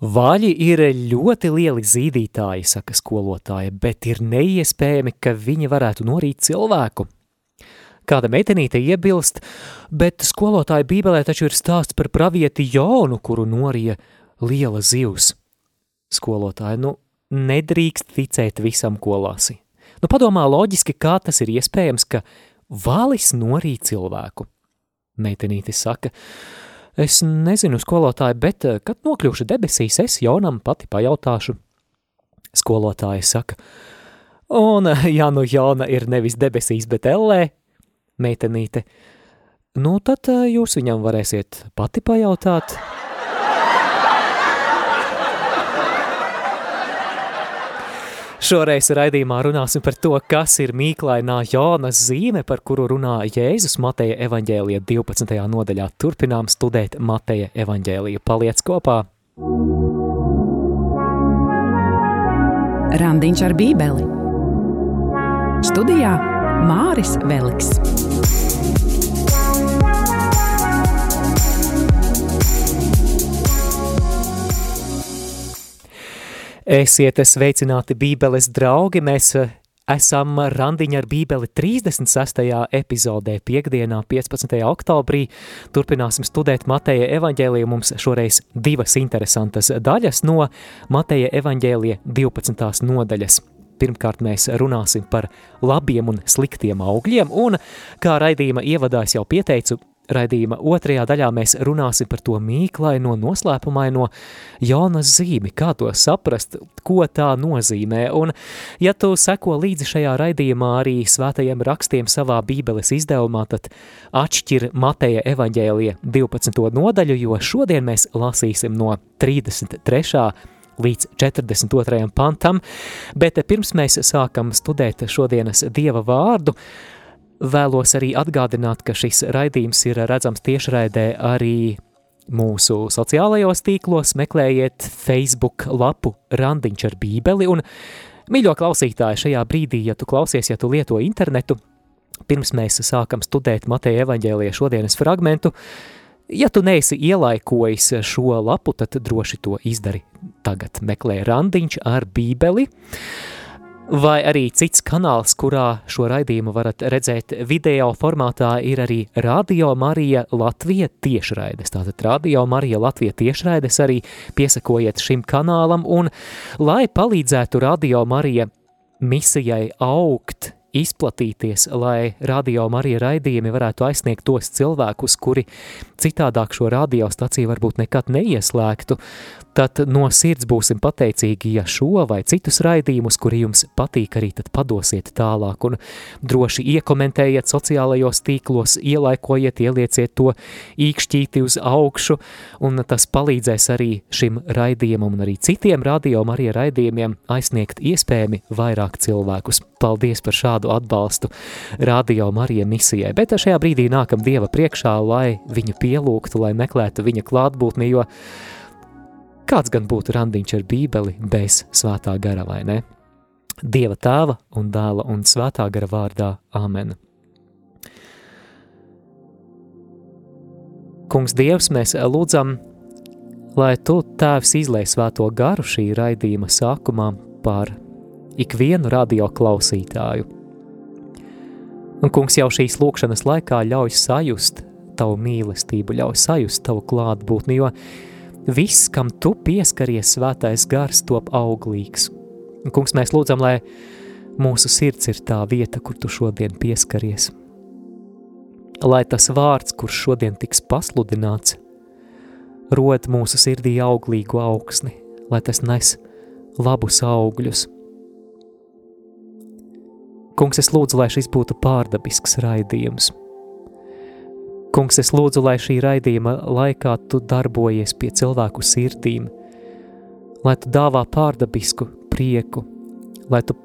Vaļi ir ļoti lieli zīdītāji, saka skolotāja, bet ir neiespējami, ka viņi varētu norīt cilvēku. Kāda meitenīte iebilst, bet skolotāja bībelē taču ir stāsts par pravieti Jonu, kuru norija liela zivs. Skolotāja, nu, nedrīkst ticēt visam, ko lasi. Nu, padomā loģiski, kā tas ir iespējams, ka valis norī cilvēku. Meitenīte saka, es nezinu, skolotāji, bet, eh, kad nokļūšu debesīs, es Jonam pati pajautāšu. Skolotāja saka, un, ja nu Jona ir nevis debesīs, bet ellē, meitenīte, nu tad eh, jūs viņam varēsiet pati pajautāt. Šoreiz raidījumā runāsim par to, kas ir mīklainā Jonas zīme, par kuru runā Jēzus Mateja evaņģēlija 12. nodaļā. Turpinām studēt Mateja evaņģēliju. Paliec kopā! Randiņš ar bībeli Studijā Māris Veliks. Esiet sveicināti Bībeles draugi, mēs eh, esam randiņa ar Bībeli 36. epizodē, piekdienā, 15. oktobrī. Turpināsim studēt Mateja evaņģēliju. Mums šoreiz divas interesantas daļas no Mateja evaņģēlija 12. nodaļas. Pirmkārt, mēs runāsim par labiem un sliktiem augļiem, un, kā raidījuma ievadā es jau pieteicu, Raidījuma otrajā daļā mēs runāsim par to mīklaino, noslēpumaino Jonas zīmi, kā to saprast, ko tā nozīmē. Un, ja tu seko līdzi šajā raidījumā arī svētajiem rakstiem savā bībeles izdevumā, tad atšķir Mateja evaņģēlija 12. nodaļu, jo šodien mēs lasīsim no 33 līdz 42. pantam, bet pirms mēs sākam studēt šodienas Dieva vārdu, Vēlos arī atgādināt, ka šis raidījums ir redzams tiešraidē arī mūsu sociālajos tīklos, meklējiet Facebook lapu Randiņš ar bībeli, un, mīļo klausītāji, šajā brīdī, ja tu klausies, ja tu lieto internetu, pirms mēs sākam studēt Mateja evaņģēlija šodienas fragmentu, ja tu neesi ielaikojis šo lapu, tad droši to izdari tagad. Meklē Randiņš ar bībeli, vai arī cits kanāls, kurā šo raidījumu varat redzēt video formātā, ir arī Radio Marija Latvija tiešraides. Tātad Radio Marija Latvija tiešraides arī piesakojiet šim kanālam, un lai palīdzētu Radio Marija misijai augt, izplatīties, lai radio Marija raidījumi varētu aizsniegt tos cilvēkus, kuri citādāk šo radiostaciju varbūt nekad neieslēgtu, tad no sirds būsim pateicīgi, ja šo vai citus raidījumus, kuri jums patīk, arī padosiet tālāk un droši iekomentējiet sociālajos tīklos, ielaikojiet, ielieciet to īkšķīti uz augšu, un tas palīdzēs arī šim raidījumam un arī citiem radio Marija raidījumiem aizsniegt iespējami vairāk cilvēkus. Paldies par šādu atbalstu radio Marija misijai, bet šajā brīdī nākam Dieva priekšā, lai viņu pielūgtu, lai meklētu viņa klātbūtni, jo Kāds gan būtu randiņš ar bībeli bez svētā gara, vai ne? Dieva tēva un dēla un svētā gara vārdā Āmen. Kungs Dievs, mēs lūdzam, lai Tu, Tēvs, izlai svēto garu šī raidījuma sākumā par ikvienu radio klausītāju. Un, kungs, jau šīs lūkšanas laikā ļauj sajust Tavu mīlestību, ļauj sajust Tavu klātbūtni, jo viss, kam tu pieskaries, svētais gars, top auglīgs. Un, kungs, mēs lūdzam, lai mūsu sirds ir tā vieta, kur tu šodien pieskaries. Lai tas vārds, kurš šodien tiks pasludināts, rod mūsu sirdī auglīgu augsni, lai tas nes labus augļus. Kungs, es lūdzu, lai šis būtu pārdabisks raidījums – Kungs, es lūdzu, lai šī raidījuma laikā tu darbojies pie cilvēku sirdīm, lai tu dāvā pārdabisku prieku, lai tu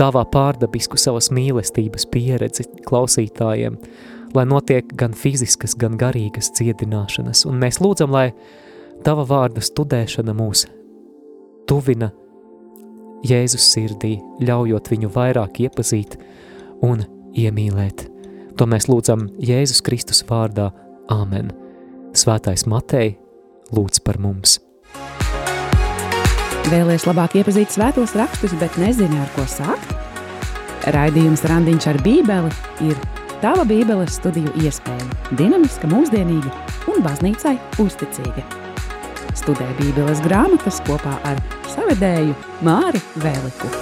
dāvā pārdabisku savas mīlestības pieredzi klausītājiem, lai notiek gan fiziskas, gan garīgas dziedināšanas. Un mēs lūdzam, lai tava vārda studēšana mūs tuvina Jēzus sirdī, ļaujot viņu vairāk iepazīt un iemīlēt. To mēs lūdzam Jēzus Kristus vārdā. Āmen. Svētais Matei, lūdz par mums! Vēlēs labāk iepazīt svētos rakstus, bet nezini, ar ko sākt? Raidījums Randiņš ar Bībeli ir tava Bībeles studiju iespēja. Dinamiska, mūsdienīga un baznīcai uzticīga. Studē Bībeles grāmatas kopā ar savedēju Māri Vēliku.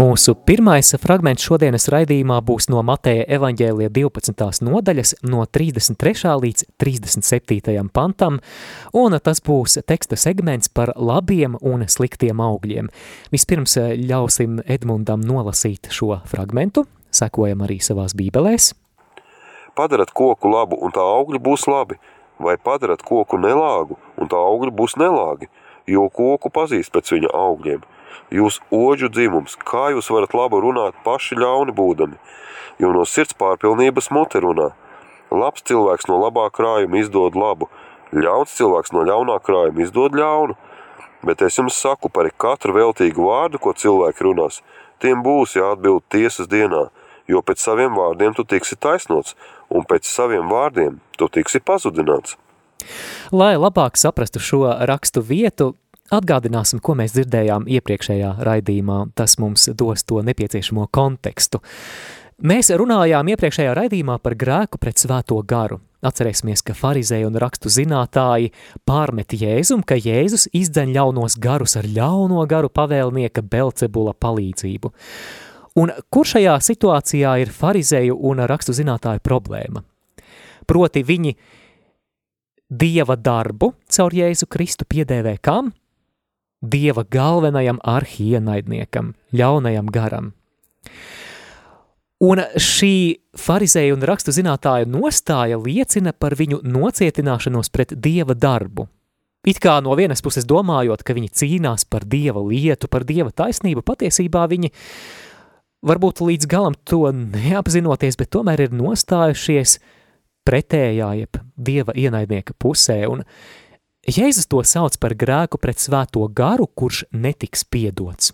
Mūsu pirmais fragments šodienas raidījumā būs no Mateja evaņģēlija 12. nodaļas no 33. līdz 37. pantam, un tas būs teksta segments par labiem un sliktiem augļiem. Vispirms ļausim Edmundam nolasīt šo fragmentu, sekojam arī savās bībelēs. Padarat koku labu un tā augļi būs labi, vai padarat koku nelāgu un tā augļi būs nelāgi, jo koku pazīst pēc viņa augļiem – Jūs oģu dzimums, kā jūs varat labu runāt paši ļauni būdami, jo no sirds pārpilnības mute runā. Labs cilvēks no labā krājuma izdod labu, ļauns cilvēks no ļaunā krājuma izdod ļaunu. Bet es jums saku par katru veltīgu vārdu, ko cilvēki runās, tiem būs jāatbild tiesas dienā, jo pēc saviem vārdiem tu tiksi taisnots, un pēc saviem vārdiem tu tiksi pazudināts. Lai labāk saprastu šo rakstu vietu, Atgādināsim, ko mēs dzirdējām iepriekšējā raidījumā, tas mums dos to nepieciešamo kontekstu. Mēs runājām iepriekšējā raidījumā par grēku pret svēto garu. Atcerēsimies, ka farizēji un rakstu zinātāji pārmet Jēzum, ka Jēzus izdzeņ ļaunos garus ar ļauno garu pavēlnieka Belcebula palīdzību. Un kur šajā situācijā ir farizēju un rakstu zinātāju problēma? Proti viņi dieva darbu caur Jēzu Kristu piedēvē kam? Dieva galvenajam arhienaidniekam, ļaunajam garam. Un šī farizēja un rakstu zinātāja nostāja liecina par viņu nocietināšanos pret Dieva darbu. It kā no vienas puses domājot, ka viņi cīnās par Dieva lietu, par Dieva taisnību, patiesībā viņi varbūt līdz galam to neapzinoties, bet tomēr ir nostājušies pretējā, jeb Dieva ienaidnieka pusē, un Jēzus to sauc par grēku pret svēto garu, kurš netiks piedots.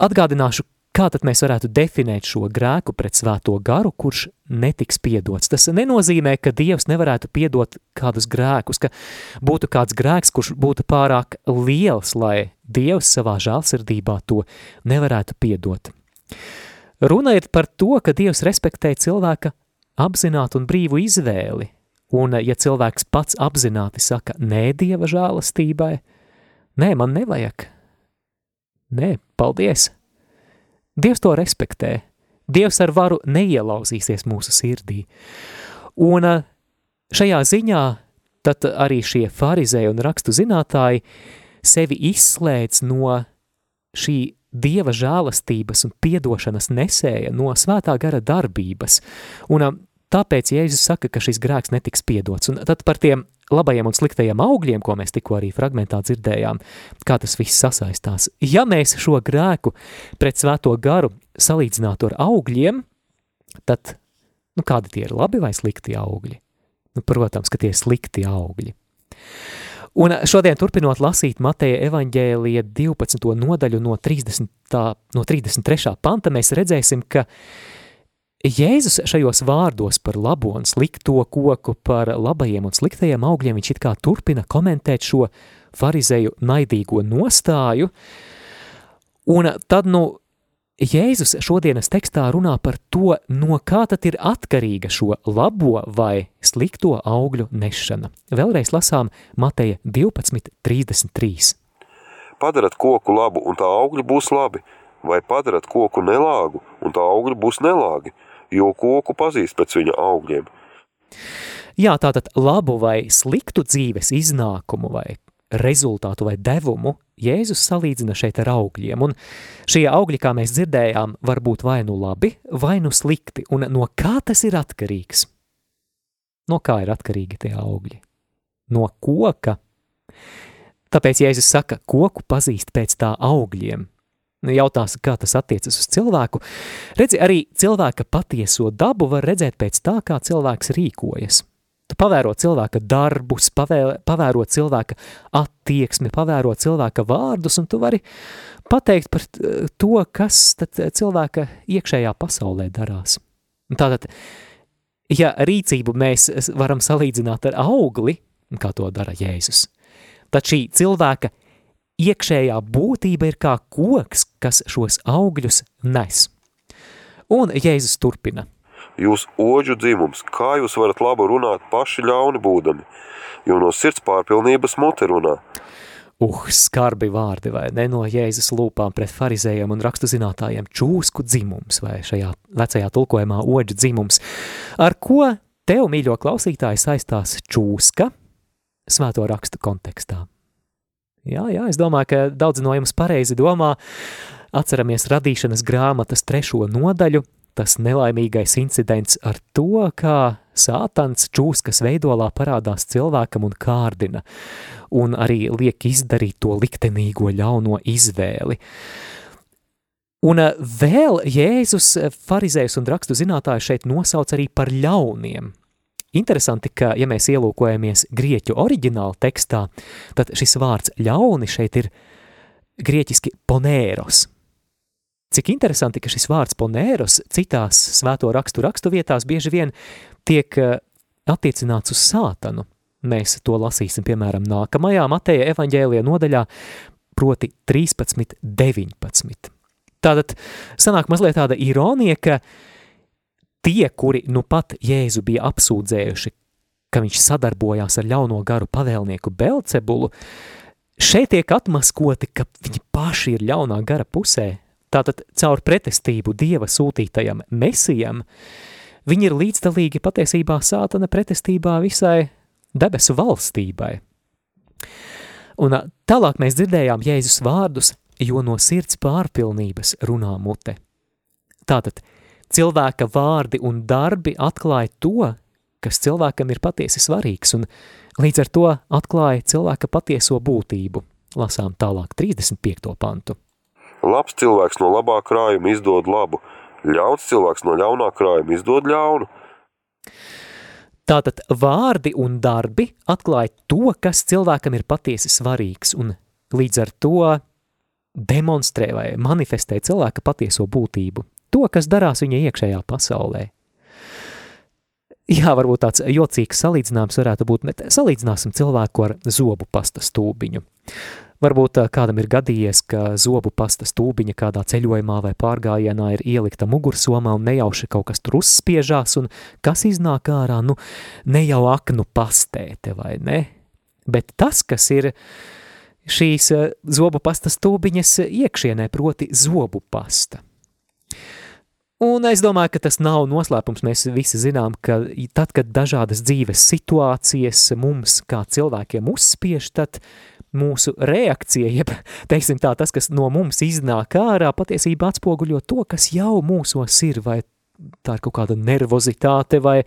Atgādināšu, kā tad mēs varētu definēt šo grēku pret svēto garu, kurš netiks piedots. Tas nenozīmē, ka Dievs nevarētu piedot kādus grēkus, ka būtu kāds grēks, kurš būtu pārāk liels, lai Dievs savā žālsirdībā to nevarētu piedot. Runa ir par to, ka Dievs respektē cilvēka apzinātu un brīvu izvēli, Un, ja cilvēks pats apzināti saka, nē, dieva žēlastībai, nē, man nevajag, nē, paldies. Dievs to respektē. Dievs ar varu neielauzīsies mūsu sirdī. Un šajā ziņā tad arī šie farizēji un rakstu zinātāji sevi izslēdz no šī dieva žēlastības un piedošanas nesēja, no svētā gara darbības. Un Tāpēc Jēzus saka, ka šis grēks netiks piedots. Un tad par tiem labajiem un sliktajiem augļiem, ko mēs tikko arī fragmentā dzirdējām, kā tas viss sasaistās. Ja mēs šo grēku pret svēto garu salīdzinātu ar augļiem, tad nu, kādi tie ir labi vai slikti augļi? Nu, protams, ka tie ir slikti augļi. Un šodien turpinot lasīt Mateja evaņģēlija 12. nodaļu no, 30, no 33. panta, mēs redzēsim, ka Jēzus šajos vārdos par labo un slikto koku, par labajiem un sliktajiem augļiem, viņš it kā turpina komentēt šo farizēju naidīgo nostāju, un tad, nu, Jēzus šodienas tekstā runā par to, no kā tad ir atkarīga šo labo vai slikto augļu nešana. Vēlreiz lasām Mateja 12.33. Padarat koku labu un tā augļi būs labi, vai padarat koku nelāgu un tā augļi būs nelāgi – jo koku pazīst pēc viņa augļiem. Jā, tātad labu vai sliktu dzīves iznākumu vai rezultātu vai devumu Jēzus salīdzina šeit ar augļiem, un šie augļi, kā mēs dzirdējām, var būt vai nu labi, vai nu slikti, un no kā tas ir atkarīgs? No kā ir atkarīgi tie augļi? No koka. Tāpēc Jēzus saka, koku pazīst pēc tā augļiem, jautās, kā tas attiecas uz cilvēku. Redzi, arī cilvēka patieso dabu var redzēt pēc tā, kā cilvēks rīkojas. Tu pavēro cilvēka darbus, pavēro, pavēro cilvēka attieksmi, pavēro cilvēka vārdus, un tu vari pateikt par to, kas tad cilvēka iekšējā pasaulē darās. Tātad, ja rīcību mēs varam salīdzināt ar augli, kā to dara Jēzus, tad šī cilvēka iekšējā būtība ir kā koks, kas šos augļus nes. Un Jēzus turpina. Jūs oģu dzimums, kā jūs varat labu runāt paši ļauni būdami, jo no sirds pārpilnības mute runā. Uh, skarbi vārdi, vai ne no Jēzus lūpām pret farizējiem un rakstu zinātājiem čūsku dzimums, vai šajā vecajā tulkojumā oģu dzimums. Ar ko tev, mīļo klausītāji, saistās čūska svēto rakstu kontekstā? Jā, jā, es domāju, ka daudz no jums pareizi domā. Atceramies radīšanas grāmatas trešo nodaļu, tas nelaimīgais incidents ar to, kā sātans čūskas veidolā parādās cilvēkam un kārdina, un arī liek izdarīt to liktenīgo ļauno izvēli. Un eh, vēl Jēzus farizējus un rakstu zinātāju šeit nosauc arī par ļauniem. Interesanti, ka, ja mēs ielūkojamies grieķu oriģināla tekstā, tad šis vārds ļauni šeit ir grieķiski ponēros – Cik interesanti, ka šis vārds ponēros citās svēto rakstu rakstu vietās bieži vien tiek eh, attiecināts uz sātanu. Mēs to lasīsim, piemēram, nākamajā Mateja evaņģēlija nodaļā, proti 13, 19. Tātad sanāk mazliet tāda ironija, ka tie, kuri nu pat Jēzu bija apsūdzējuši, ka viņš sadarbojās ar ļauno garu pavēlnieku Belcebulu, šeit tiek atmaskoti, ka viņi paši ir ļaunā gara pusē, Tātad caur pretestību Dieva sūtītajam mesijam, viņi ir līdzdalīgi patiesībā sātana pretestībā visai debesu valstībai. Un tālāk mēs dzirdējām Jēzus vārdus, jo no sirds pārpilnības runā mute. Tātad cilvēka vārdi un darbi atklāja to, kas cilvēkam ir patiesi svarīgs, un līdz ar to atklāja cilvēka patieso būtību. Lasām tālāk 35. pantu. Labs cilvēks no labā krājuma izdod labu, ļauns cilvēks no ļaunā krājuma izdod ļaunu. Tātad vārdi un darbi atklāja to, kas cilvēkam ir patiesi svarīgs, un līdz ar to demonstrē vai manifestē cilvēka patieso būtību, to, kas darās viņa iekšējā pasaulē. Jā, varbūt tāds jocīgs salīdzinājums varētu būt, bet salīdzināsim cilvēku ar zobu pasta stūbiņu. Varbūt kādam ir gadījies, ka zobu pasta stūbiņa kādā ceļojumā vai pārgājienā ir ielikta mugursomā un nejauši kaut kas tur uzspiežās, un kas iznāk ārā, nu, ne jau aknu pastēte, vai ne? Bet tas, kas ir šīs zobu pasta stūbiņas iekšienē, proti zobu pasta. Un es domāju, ka tas nav noslēpums. Mēs visi zinām, ka tad, kad dažādas dzīves situācijas mums kā cilvēkiem uzspiež, tad mūsu reakcija, jeb teiksim tā, tas, kas no mums iznāk ārā, patiesībā atspoguļo to, kas jau mūsos ir, vai tā ir kaut kāda nervozitāte, vai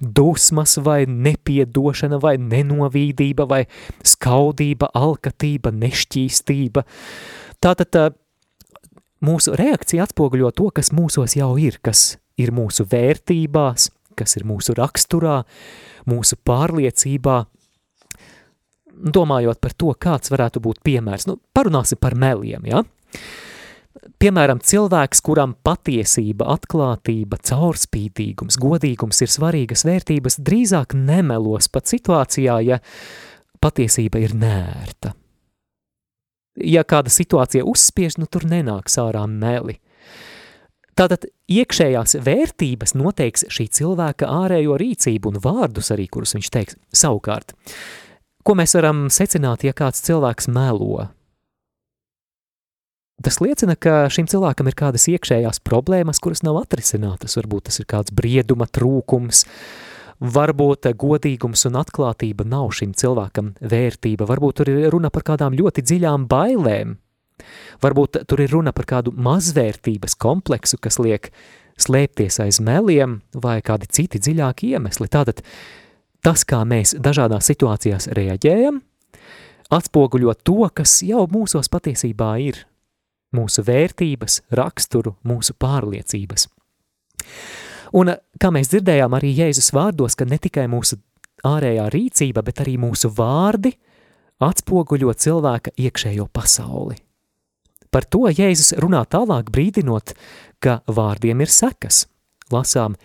dusmas, vai nepiedošana, vai nenovīdība, vai skaudība, alkatība, nešķīstība. Tātad tā, mūsu reakcija atspoguļo to, kas mūsos jau ir, kas ir mūsu vērtībās, kas ir mūsu raksturā, mūsu pārliecībā, domājot par to, kāds varētu būt piemērs, nu, parunāsim par meliem, ja? Piemēram, cilvēks, kuram patiesība, atklātība, caurspīdīgums, godīgums ir svarīgas vērtības, drīzāk nemelos pat situācijā, ja patiesība ir nērta. Ja kāda situācija uzspiež, nu tur nenāks ārā meli. Tātad iekšējās vērtības noteiks šī cilvēka ārējo rīcību un vārdus arī, kurus viņš teiks. Savukārt, Ko mēs varam secināt, ja kāds cilvēks melo? Tas liecina, ka šim cilvēkam ir kādas iekšējās problēmas, kuras nav atrisinātas. Varbūt tas ir kāds brieduma trūkums, varbūt godīgums un atklātība nav šim cilvēkam vērtība, varbūt tur ir runa par kādām ļoti dziļām bailēm, varbūt tur ir runa par kādu mazvērtības kompleksu, kas liek slēpties aiz meliem vai kādi citi dziļāki iemesli. Tātad tas, kā mēs dažādās situācijās reaģējam, atspoguļo to, kas jau mūsos patiesībā ir, mūsu vērtības, raksturu, mūsu pārliecības. Un, kā mēs dzirdējām arī Jēzus vārdos, ka ne tikai mūsu ārējā rīcība, bet arī mūsu vārdi atspoguļo cilvēka iekšējo pasauli. Par to Jēzus runā tālāk brīdinot, ka vārdiem ir sekas. Lasām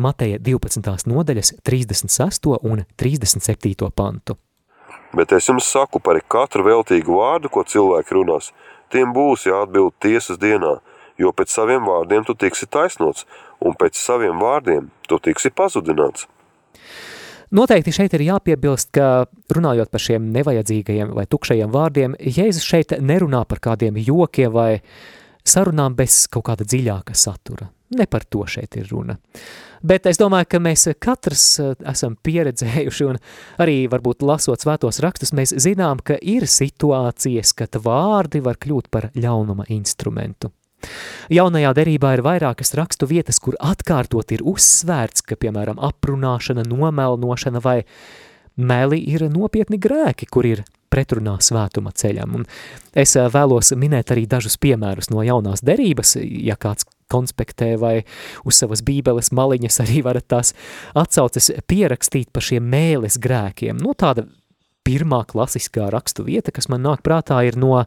Mateja 12. nodaļas 36. un 37. pantu. Bet es jums saku par katru veltīgu vārdu, ko cilvēki runās, tiem būs jāatbild tiesas dienā, jo pēc saviem vārdiem tu tiksi taisnots, un pēc saviem vārdiem tu tiksi pazudināts. Noteikti šeit ir jāpiebilst, ka runājot par šiem nevajadzīgajiem vai tukšajiem vārdiem, Jēzus šeit nerunā par kādiem jokiem vai sarunām bez kaut kāda dziļāka satura. Ne par to šeit ir runa. Bet es domāju, ka mēs katrs eh, esam pieredzējuši un arī varbūt lasot svētos rakstus, mēs zinām, ka ir situācijas, kad vārdi var kļūt par ļaunuma instrumentu. Jaunajā derībā ir vairākas rakstu vietas, kur atkārtot ir uzsvērts, ka, piemēram, aprunāšana, nomelnošana vai meli ir nopietni grēki, kur ir pretrunā svētuma ceļam. Un es vēlos minēt arī dažus piemērus no jaunās derības, ja kāds konspektē vai uz savas bībeles maliņas arī varat tās atsauces pierakstīt par šiem mēles grēkiem. Nu, tāda pirmā klasiskā rakstu vieta, kas man nāk prātā, ir no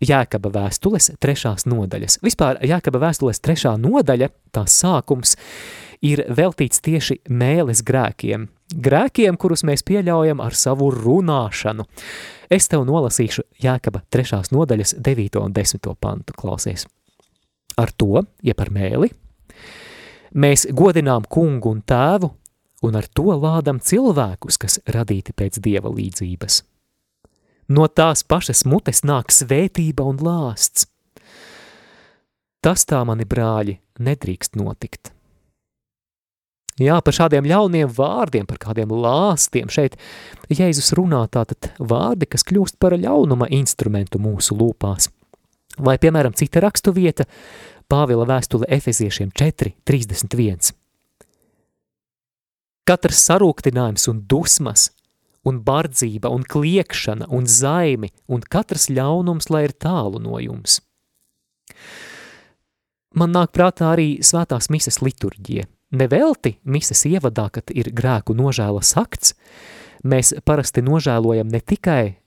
Jēkaba vēstules trešās nodaļas. Vispār Jēkaba vēstules trešā nodaļa, tās sākums, ir veltīts tieši mēles grēkiem. Grēkiem, kurus mēs pieļaujam ar savu runāšanu. Es tev nolasīšu Jēkaba trešās nodaļas 9. un 10. pantu klausies. Ar to, ja par mēli, mēs godinām kungu un tēvu, un ar to lādam cilvēkus, kas radīti pēc dieva līdzības. No tās pašas mutes nāk svētība un lāsts. Tas tā, mani brāļi, nedrīkst notikt. Jā, par šādiem ļauniem vārdiem, par kādiem lāstiem šeit Jēzus runā tātad vārdi, kas kļūst par ļaunuma instrumentu mūsu lūpās. Vai, piemēram, cita rakstu vieta, Pāvila vēstule Efeziešiem 4, 31. Katrs sarūktinājums un dusmas un bardzība, un kliekšana, un zaimi, un katrs ļaunums, lai ir tālu no jums. Man nāk prātā arī svētās mises liturģija. Nevelti mises ievadā, kad ir grēku nožēlas akts, mēs parasti nožēlojam ne tikai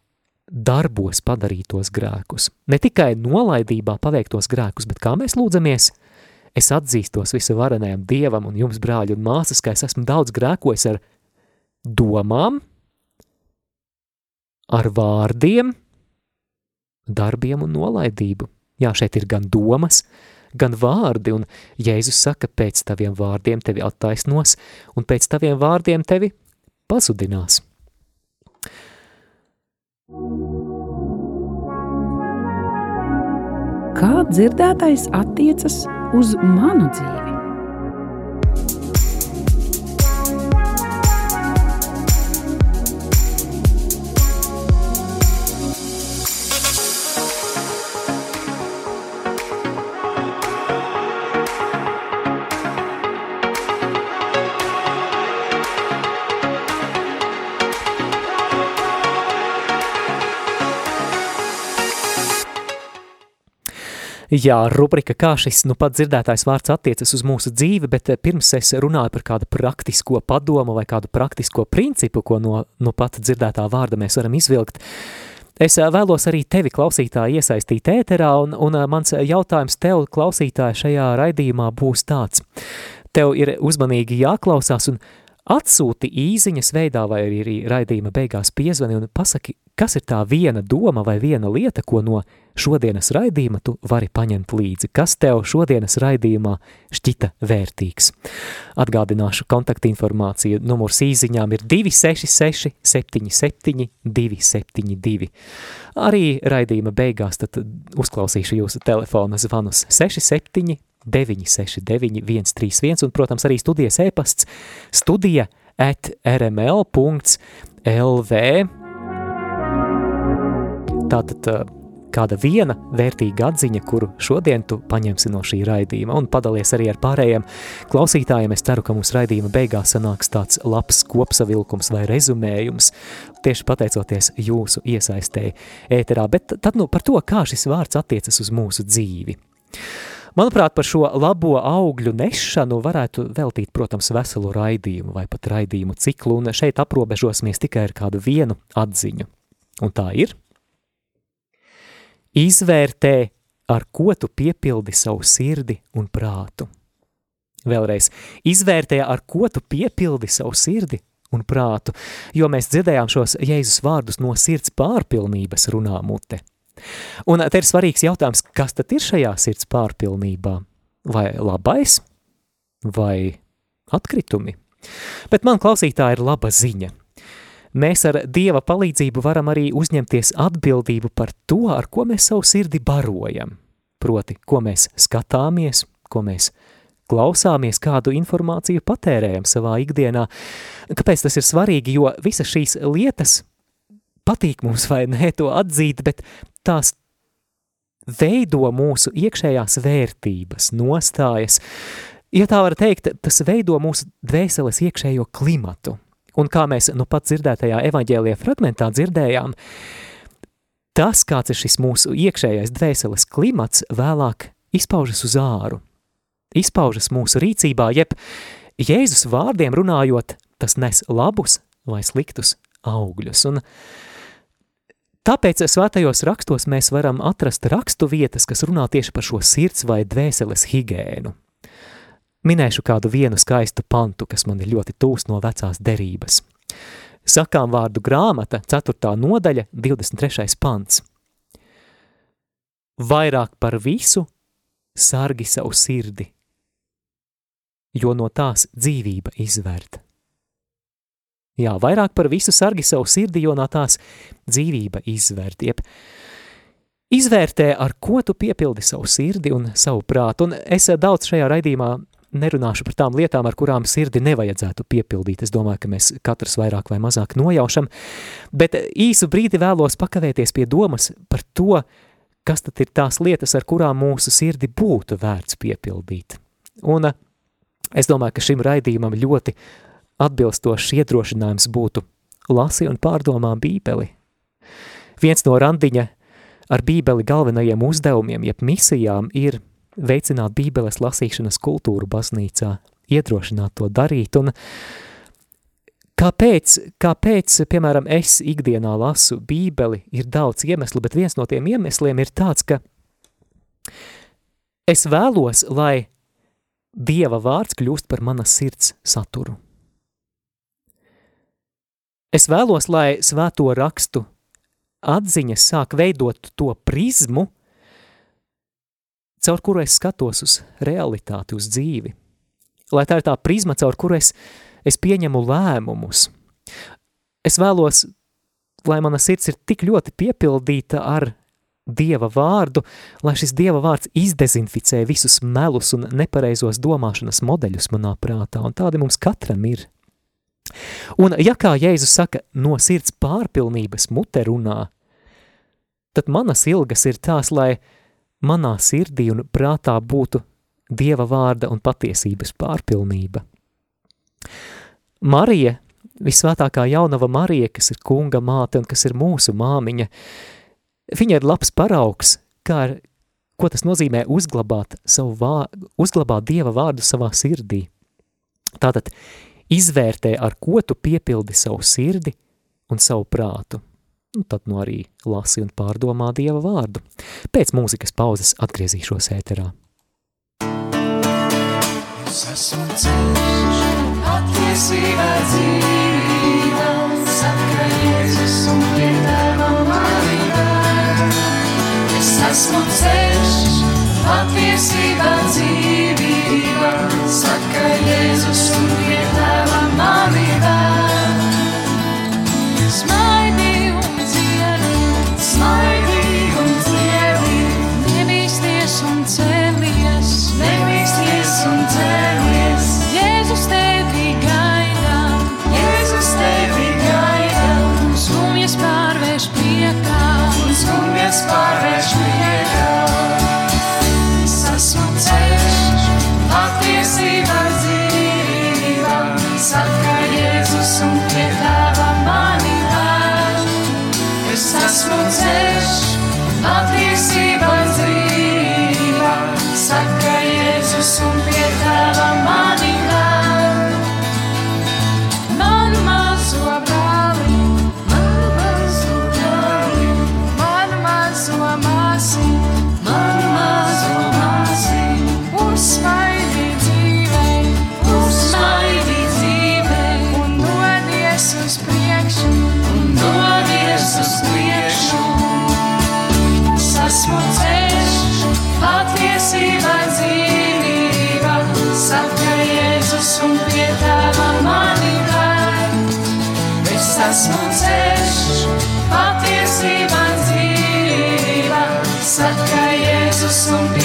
darbos padarītos grēkus, ne tikai nolaidībā paveiktos grēkus, bet kā mēs lūdzamies, es atzīstos visu varenajam Dievam un jums, brāļi un māsas, ka es esmu daudz grēkojis ar domām, ar vārdiem, darbiem un nolaidību. Jā, šeit ir gan domas, gan vārdi, un Jēzus saka, pēc taviem vārdiem tevi attaisnos, un pēc taviem vārdiem tevi pazudinās. Kā dzirdētais attiecas uz manu dzīvi? Jā, rubrika, kā šis nu pat dzirdētājs vārds attiecas uz mūsu dzīvi, bet eh, pirms es runāju par kādu praktisko padomu vai kādu praktisko principu, ko no nu pat dzirdētā vārda mēs varam izvilkt, Es eh, vēlos arī tevi, klausītāji, iesaistīt ēterā, un, un eh, mans jautājums tev, klausītāji, šajā raidījumā būs tāds. Tev ir uzmanīgi jāklausās un atsūti īziņas veidā vai arī raidījuma beigās piezvani un pasaki, kas ir tā viena doma vai viena lieta, ko no šodienas raidījuma tu vari paņemt līdzi, kas tev šodienas raidījumā šķita vērtīgs. Atgādināšu kontaktinformāciju, numurs īziņām ir 266 77 272. Arī raidījuma beigās tad uzklausīšu jūsu telefona zvanus 67 969 131 un, protams, arī studijas e-pasts studija at rml.lv. Tātad kāda viena vērtīga atziņa, kuru šodien tu paņemsi no šī raidījuma un padalies arī ar pārējiem klausītājiem. Es ceru, ka mums raidījuma beigās sanāks tāds labs kopsavilkums vai rezumējums, tieši pateicoties jūsu iesaistēji ēterā, bet tad nu par to, kā šis vārds attiecas uz mūsu dzīvi. Manuprāt, par šo labo augļu nešanu varētu veltīt, protams, veselu raidījumu vai pat raidījumu ciklu, un šeit aprobežosimies tikai ar kādu vienu atziņu. Un tā ir? Izvērtē, ar ko tu piepildi savu sirdi un prātu. Vēlreiz, izvērtē, ar ko tu piepildi savu sirdi un prātu, jo mēs dzirdējām šos Jēzus vārdus no sirds pārpilnības runā mute. Un te ir svarīgs jautājums, kas tad ir šajā sirds pārpilnībā? Vai labais, vai atkritumi? Bet man klausītā ir laba ziņa. Mēs ar Dieva palīdzību varam arī uzņemties atbildību par to, ar ko mēs savu sirdi barojam. Proti, ko mēs skatāmies, ko mēs klausāmies, kādu informāciju patērējam savā ikdienā. Kāpēc tas ir svarīgi? Jo visas šīs lietas patīk mums vai nē to atzīt, bet tās veido mūsu iekšējās vērtības, nostājas, Ja tā var teikt, tas veido mūsu dvēseles iekšējo klimatu. Un kā mēs nu pat dzirdētajā evaņģēlijā fragmentā dzirdējām, tas, kāds ir šis mūsu iekšējais dvēseles klimats, vēlāk izpaužas uz āru, izpaužas mūsu rīcībā, jeb Jēzus vārdiem runājot, tas nes labus vai sliktus augļus. Un tāpēc svētajos rakstos mēs varam atrast rakstu vietas, kas runā tieši par šo sirds vai dvēseles higēnu. Minēšu kādu vienu skaistu pantu, kas man ir ļoti tūs no vecās derības. Sakām vārdu grāmata, 4. nodaļa, 23. pants. Vairāk par visu sargi savu sirdi, jo no tās dzīvība izvērt. Jā, vairāk par visu sargi savu sirdi, jo no tās dzīvība izvērt. Jeb, izvērtē, ar ko tu piepildi savu sirdi un savu prātu. Un es daudz šajā raidījumā nerunāšu par tām lietām, ar kurām sirdi nevajadzētu piepildīt. Es domāju, ka mēs katrs vairāk vai mazāk nojaušam, bet īsu brīdi vēlos pakavēties pie domas par to, kas tad ir tās lietas, ar kurām mūsu sirdi būtu vērts piepildīt. Un eh, es domāju, ka šim raidījumam ļoti atbilstošs iedrošinājums būtu lasi un pārdomā bībeli. Viens no randiņa ar bībeli galvenajiem uzdevumiem, jeb misijām, ir – veicināt bībeles lasīšanas kultūru baznīcā, iedrošināt to darīt, un kāpēc, kāpēc, piemēram, es ikdienā lasu bībeli, ir daudz iemeslu, bet viens no tiem iemesliem ir tāds, ka es vēlos, lai Dieva vārds kļūst par manas sirds saturu. Es vēlos, lai svēto rakstu atziņas sāk veidot to prizmu, caur kuru es skatos uz realitāti, uz dzīvi. Lai tā ir tā prizma, caur kuru es, es pieņemu lēmumus. Es vēlos, lai mana sirds ir tik ļoti piepildīta ar Dieva vārdu, lai šis Dieva vārds izdezinficē visus melus un nepareizos domāšanas modeļus manā prātā, un tādi mums katram ir. Un ja kā Jēzus saka, no sirds pārpilnības mute runā, tad manas ilgas ir tās, lai manā sirdī un prātā būtu Dieva vārda un patiesības pārpilnība. Marija, visvētākā jaunava Marija, kas ir kunga māte un kas ir mūsu māmiņa, viņa ir labs paraugs, kā ar, ko tas nozīmē uzglabāt, savu vā, uzglabāt Dieva vārdu savā sirdī. Tātad izvērtē, ar ko tu piepildi savu sirdi un savu prātu un tad nu arī lasi un pārdomā Dieva vārdu. Pēc mūzikas pauzes atgriezīšos ēterā. Es esmu ceļš, patiesība dzīvība, saka Jēzus un piedāvā manībā. Es esmu ceļš, patiesība dzīvība, saka Jēzus un piedāvā manībā. Patiesība esmu ceļš, patiesība dzīvība, saka Jēzus un pie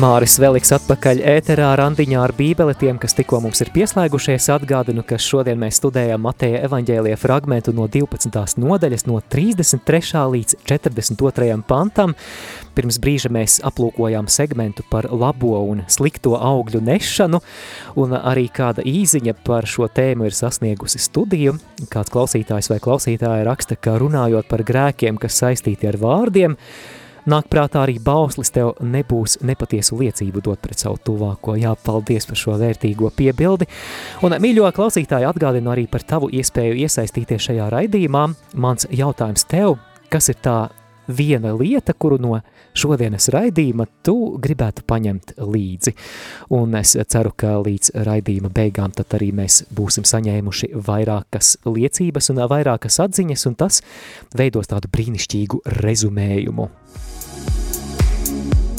Māris Veliks atpakaļ ēterā randiņā ar bībeli tiem, kas tikko mums ir pieslēgušies. Atgādinu, ka šodien mēs studējam Mateja evaņģēlija fragmentu no 12. nodaļas no 33. līdz 42. pantam. Pirms brīža mēs aplūkojām segmentu par labo un slikto augļu nešanu, un arī kāda īziņa par šo tēmu ir sasniegusi studiju. Kāds klausītājs vai klausītāja raksta, ka runājot par grēkiem, kas saistīti ar vārdiem, Nāk prātā arī bauslis tev nebūs nepatiesu liecību dot pret savu tuvāko. Jā, paldies par šo vērtīgo piebildi. Un, mīļo klausītāji, atgādinu arī par tavu iespēju iesaistīties šajā raidījumā. Mans jautājums tev, kas ir tā viena lieta, kuru no šodienas raidījuma tu gribētu paņemt līdzi. Un es ceru, ka līdz raidījuma beigām tad arī mēs būsim saņēmuši vairākas liecības un vairākas atziņas, un tas veidos tādu brīnišķīgu rezumējumu.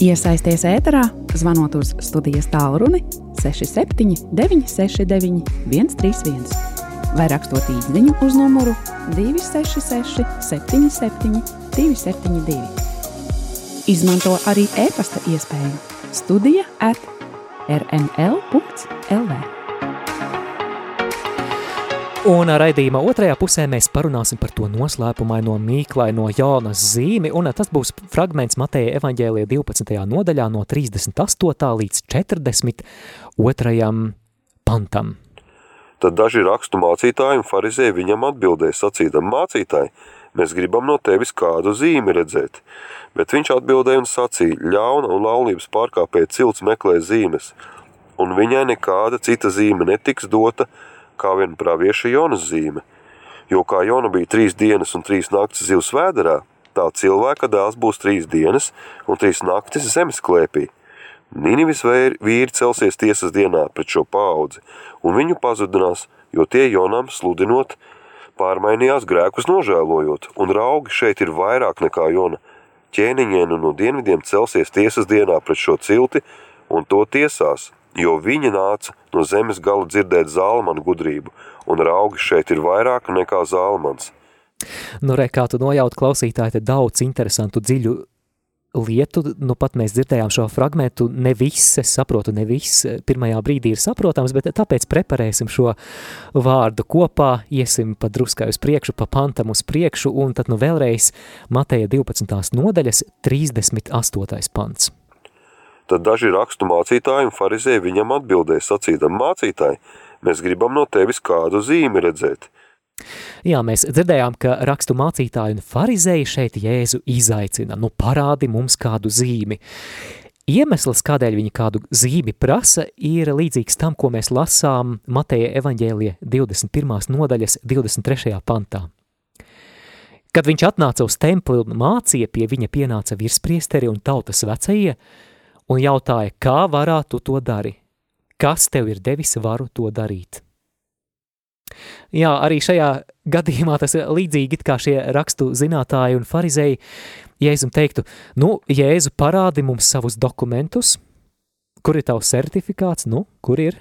Iesaisties ēterā, zvanot uz studijas tālruni 67 969 131 vai rakstot īsiņu uz numuru 266 77 272. Izmanto arī e-pasta iespēju Studija at rml.lv. Un raidījuma otrajā pusē mēs parunāsim par to noslēpumaino mīklaino Jānas zīmi, un tas būs fragments Mateja evaņģēlija 12. nodaļā no 38. līdz 42. pantam. Tad daži rakstu mācītāji un farizēji viņam atbildēja sacīdam mācītāji, mēs gribam no tevis kādu zīmi redzēt. Bet viņš atbildēja un sacīja, ļauna un laulības pārkāpēja cilts meklē zīmes, un viņai nekāda cita zīme netiks dota, kā vien pravieša Jonas zīme. Jo kā Jona bija trīs dienas un trīs naktis zivs vēderā, tā cilvēka dēls būs trīs dienas un trīs naktis zemes klēpī. Ninivis vīri celsies tiesas dienā pret šo paudzi, un viņu pazudinās, jo tie Jonam sludinot, pārmainījās grēkus nožēlojot, un raugi šeit ir vairāk nekā Jona. Ķēniņienu no dienvidiem celsies tiesas dienā pret šo cilti, un to tiesās, jo viņi nāca no zemes gala dzirdēt zālmanu gudrību, un raugi šeit ir vairāk nekā zālmans. Nu, re, kā tu nojaut klausītāji, te daudz interesantu dziļu lietu, nu pat mēs dzirdējām šo fragmentu, ne viss, es saprotu, ne viss pirmajā brīdī ir saprotams, bet tāpēc preparēsim šo vārdu kopā, iesim pa druskai uz priekšu, pa pantam uz priekšu, un tad nu vēlreiz Mateja 12. nodaļas 38. pants. Tad daži rakstu mācītāji un farizēji viņam atbildēja sacīdam mācītāji, mēs gribam no tevis kādu zīmi redzēt. Jā, mēs dzirdējām, ka rakstu mācītāji un farizēji šeit Jēzu izaicina, nu parādi mums kādu zīmi. Iemesls, kādēļ viņi kādu zīmi prasa, ir līdzīgs tam, ko mēs lasām Mateja evaņģēlie 21. nodaļas 23. pantā. Kad viņš atnāca uz templi un mācīja, pie viņa pienāca virspriesteri un tautas vecie, un jautāja, kā varētu to dari? Kas tev ir devis varu to darīt? Jā, arī šajā gadījumā tas ir līdzīgi kā šie rakstu zinātāji un farizēji. Jēzum teiktu, nu, Jēzu parādi mums savus dokumentus, kur ir tavs certifikāts, nu, kur ir?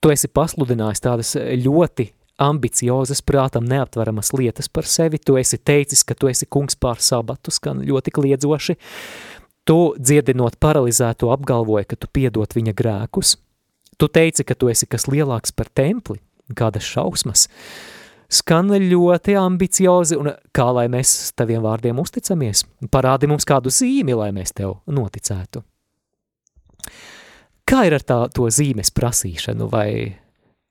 Tu esi pasludinājis tādas ļoti ambiciozas, prātam neaptveramas lietas par sevi, tu esi teicis, ka tu esi kungs pār sabatu, skan ļoti kliedzoši, Tu, dziedinot paralizēto, apgalvoji, ka tu piedot viņa grēkus. Tu teici, ka tu esi kas lielāks par templi, kādas šausmas. Skan ļoti ambiciozi, un kā lai mēs taviem vārdiem uzticamies? Parādi mums kādu zīmi, lai mēs tev noticētu. Kā ir ar tā, to zīmes prasīšanu, vai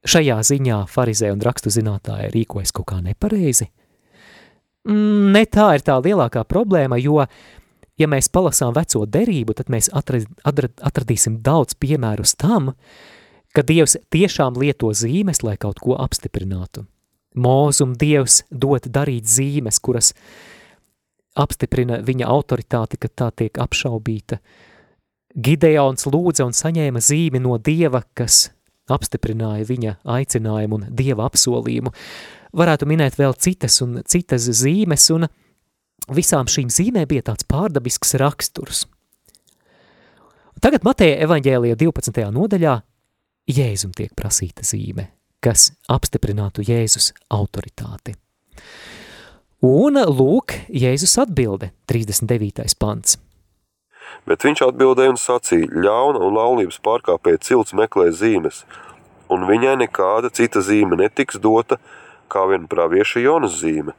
šajā ziņā farizē un rakstu zinātāji rīkojas kaut kā nepareizi? Mm, ne tā ir tā lielākā problēma, jo ja mēs palasām veco derību, tad mēs atrad, atrad, atradīsim daudz piemērus tam, ka Dievs tiešām lieto zīmes, lai kaut ko apstiprinātu. Mūzum Dievs dod darīt zīmes, kuras apstiprina viņa autoritāti, kad tā tiek apšaubīta. Gideons lūdza un saņēma zīmi no Dieva, kas apstiprināja viņa aicinājumu un Dieva apsolījumu. Varētu minēt vēl citas un citas zīmes, un visām šīm zīmēm bija tāds pārdabisks raksturs. Tagad Mateja evaņģēlija 12. nodaļā Jēzum tiek prasīta zīme kas apstiprinātu Jēzus autoritāti. Un lūk, Jēzus atbilde, 39. pants. Bet viņš atbildēja un sacīja, ļauna un laulības pārkāpēja cilts meklē zīmes, un viņai nekāda cita zīme netiks dota, kā vien pravieša Jonas zīme.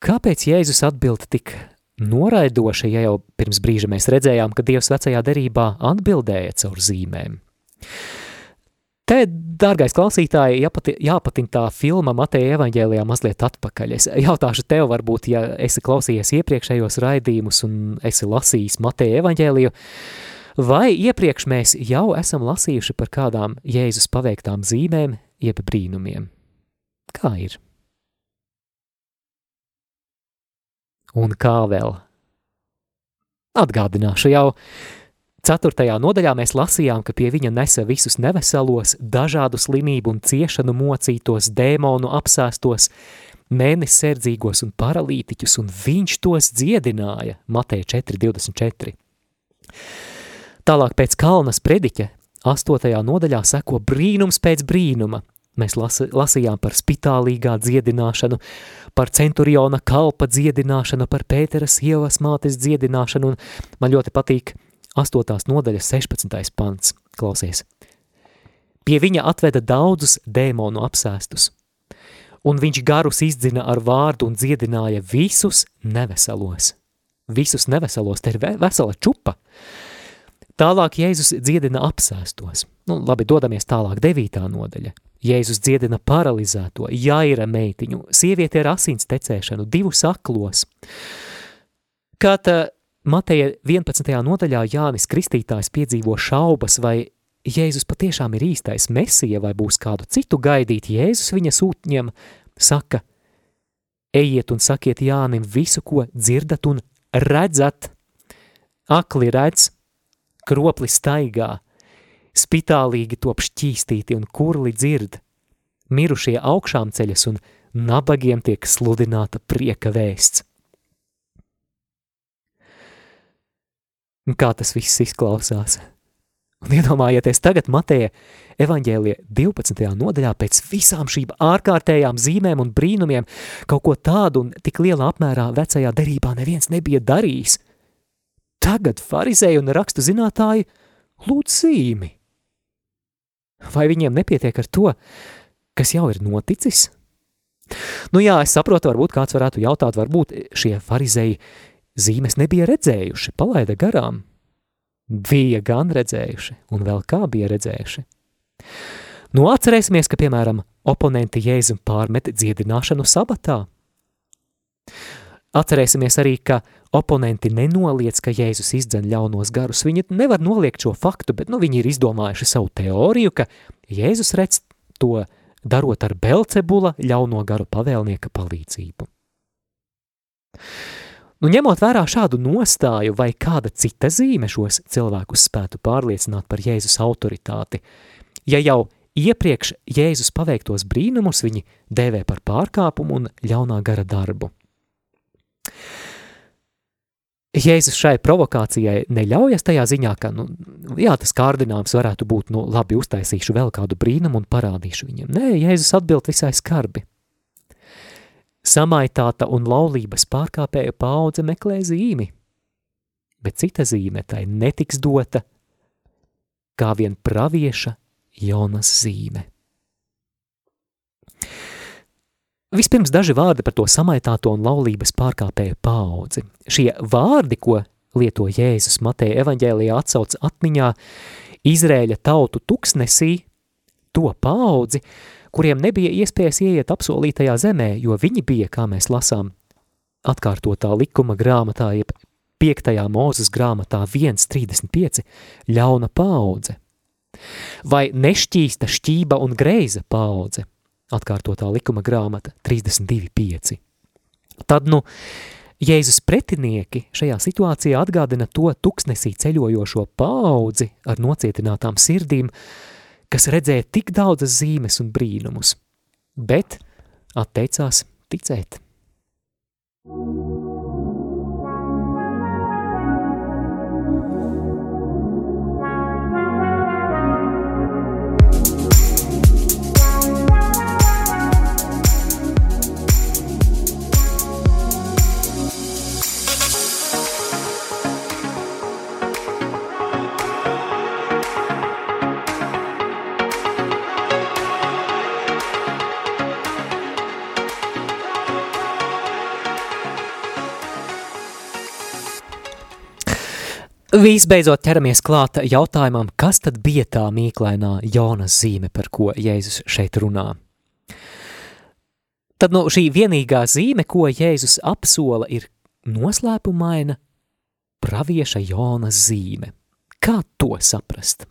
Kāpēc Jēzus atbild tik noraidoši, ja jau pirms brīža mēs redzējām, ka Dievs vecajā derībā atbildēja caur zīmēm? Te, dārgais klausītāji, jāpati, jāpatin tā filma Mateja evaņģēlijā mazliet atpakaļ. Es jautāšu tev, varbūt, ja esi klausījies iepriekšējos raidījumus un esi lasījis Mateja evaņģēliju, vai iepriekš mēs jau esam lasījuši par kādām Jēzus paveiktām zīmēm, jeb brīnumiem? Kā ir? Un kā vēl? Atgādināšu jau, Ceturtajā nodaļā mēs lasījām, ka pie viņa nesa visus neveselos, dažādu slimību un ciešanu mocītos, dēmonu apsēstos, mēneserdzīgos un paralītiķus, un viņš tos dziedināja, Mateja 4.24. Tālāk pēc kalnas prediķa, 8. nodaļā seko brīnums pēc brīnuma. Mēs lasi, lasījām par spitālīgā dziedināšanu, par centuriona kalpa dziedināšanu, par Pētera sievas mātes dziedināšanu, un man ļoti patīk 8. nodaļas 16. pants, klausies. Pie viņa atveda daudzus dēmonu apsēstus, un viņš garus izdzina ar vārdu un dziedināja visus neveselos. Visus neveselos, te ir vesela čupa. Tālāk Jēzus dziedina apsēstos. Nu, labi, dodamies tālāk, devītā nodaļa. Jēzus dziedina paralizēto, jaira meitiņu, sievieti ar asins tecēšanu, divus aklos. Kad Mateja 11. nodaļā Jānis Kristītājs piedzīvo šaubas, vai Jēzus patiešām ir īstais mesija, vai būs kādu citu gaidīt, Jēzus viņa sūtņiem saka, ejiet un sakiet Jānim visu, ko dzirdat un redzat. Akli redz, kropli staigā, spitālīgi top šķīstīti un kurli dzird, mirušie augšām ceļas un nabagiem tiek sludināta prieka vēsts. Un kā tas viss izklausās? Un iedomājieties tagad Mateja evaņģēlija 12. nodaļā pēc visām šīm ārkārtējām zīmēm un brīnumiem kaut ko tādu un tik lielā apmērā vecajā derībā neviens nebija darījis. Tagad farizēji un rakstu zinātāji lūdz zīmi. Vai viņiem nepietiek ar to, kas jau ir noticis? Nu jā, es saprotu, varbūt kāds varētu jautāt, varbūt šie farizēji zīmes nebija redzējuši, palaida garām. Bija gan redzējuši, un vēl kā bija redzējuši. Nu, atcerēsimies, ka, piemēram, oponenti Jēzum pārmet dziedināšanu sabatā. Atcerēsimies arī, ka oponenti nenoliec, ka Jēzus izdzen ļaunos garus. Viņi nevar noliegt šo faktu, bet nu, viņi ir izdomājuši savu teoriju, ka Jēzus redz to darot ar Belcebula ļauno garu pavēlnieka palīdzību. Nu, ņemot vērā šādu nostāju vai kāda cita zīme šos cilvēkus spētu pārliecināt par Jēzus autoritāti, ja jau iepriekš Jēzus paveiktos brīnumus viņi dēvē par pārkāpumu un ļaunā gara darbu. Jēzus šai provokācijai neļaujas tajā ziņā, ka, nu, jā, tas kārdinājums varētu būt, nu, labi, uztaisīšu vēl kādu brīnumu un parādīšu viņam. Nē, Jēzus atbild visai skarbi. Samaitāta un laulības pārkāpēja paudze meklē zīmi, bet cita zīme tai netiks dota, kā vien pravieša Jonas zīme. Vispirms daži vārdi par to samaitāto un laulības pārkāpēju paudzi. Šie vārdi, ko lieto Jēzus Mateja evaņģēlijā atsauc atmiņā, Izrēļa tautu tuksnesī, to paudzi, kuriem nebija iespējas ieiet apsolītajā zemē, jo viņi bija, kā mēs lasām, atkārtotā likuma grāmatā, jeb 5. mūzes grāmatā 1.35, ļauna paudze. Vai nešķīsta šķība un greiza paudze, atkārtotā likuma grāmata 32.5. Tad, nu, Jēzus pretinieki šajā situācijā atgādina to tuksnesī ceļojošo paudzi ar nocietinātām sirdīm, kas redzēja tik daudzas zīmes un brīnumus, bet atteicās ticēt. Visbeidzot ķeramies klāt jautājumam, kas tad bija tā mīklainā Jonas zīme, par ko Jēzus šeit runā. Tad nu, šī vienīgā zīme, ko Jēzus apsola, ir noslēpumaina pravieša Jonas zīme. Kā to saprast?